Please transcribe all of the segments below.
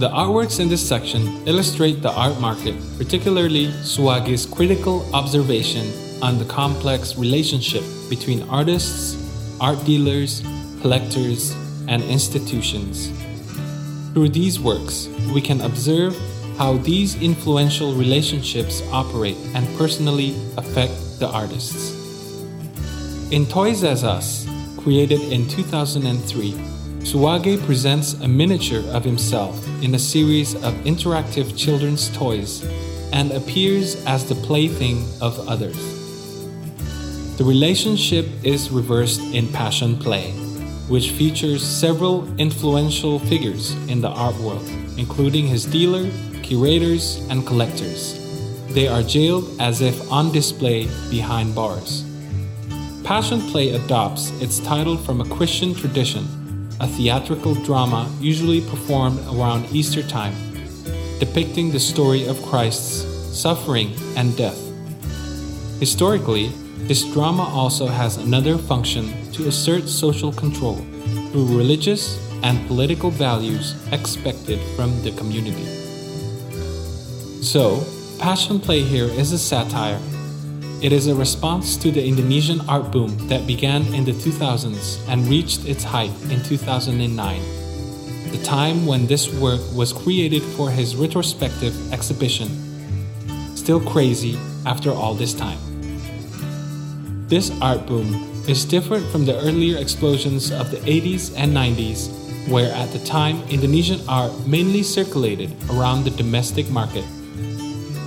The artworks in this section illustrate the art market, particularly Suwage's critical observation on the complex relationship between artists, art dealers, collectors, and institutions. Through these works, we can observe how these influential relationships operate and personally affect the artists. In Toys As Us, created in 2003, Suwage presents a miniature of himself in a series of interactive children's toys and appears as the plaything of others. The relationship is reversed in Passion Play which features several influential figures in the art world, including his dealer, curators, and collectors. They are jailed as if on display behind bars. Passion Play adopts its title from a Christian tradition, a theatrical drama usually performed around Easter time, depicting the story of Christ's suffering and death. Historically, this drama also has another function to assert social control through religious and political values expected from the community. So, Passion Play here is a satire. It is a response to the Indonesian art boom that began in the 2000s and reached its height in 2009, the time when this work was created for his retrospective exhibition. Still crazy after all this time. This art boom is different from the earlier explosions of the 80s and 90s, where at the time Indonesian art mainly circulated around the domestic market.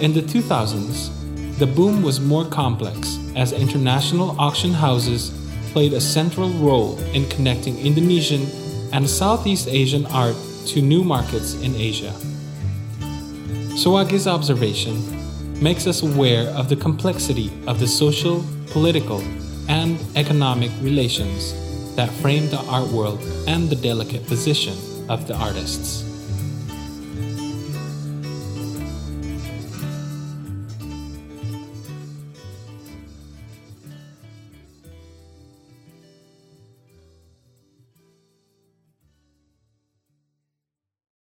In the 2000s, the boom was more complex as international auction houses played a central role in connecting Indonesian and Southeast Asian art to new markets in Asia. Suwage's observation makes us aware of the complexity of the social political, and economic relations that frame the art world and the delicate position of the artists.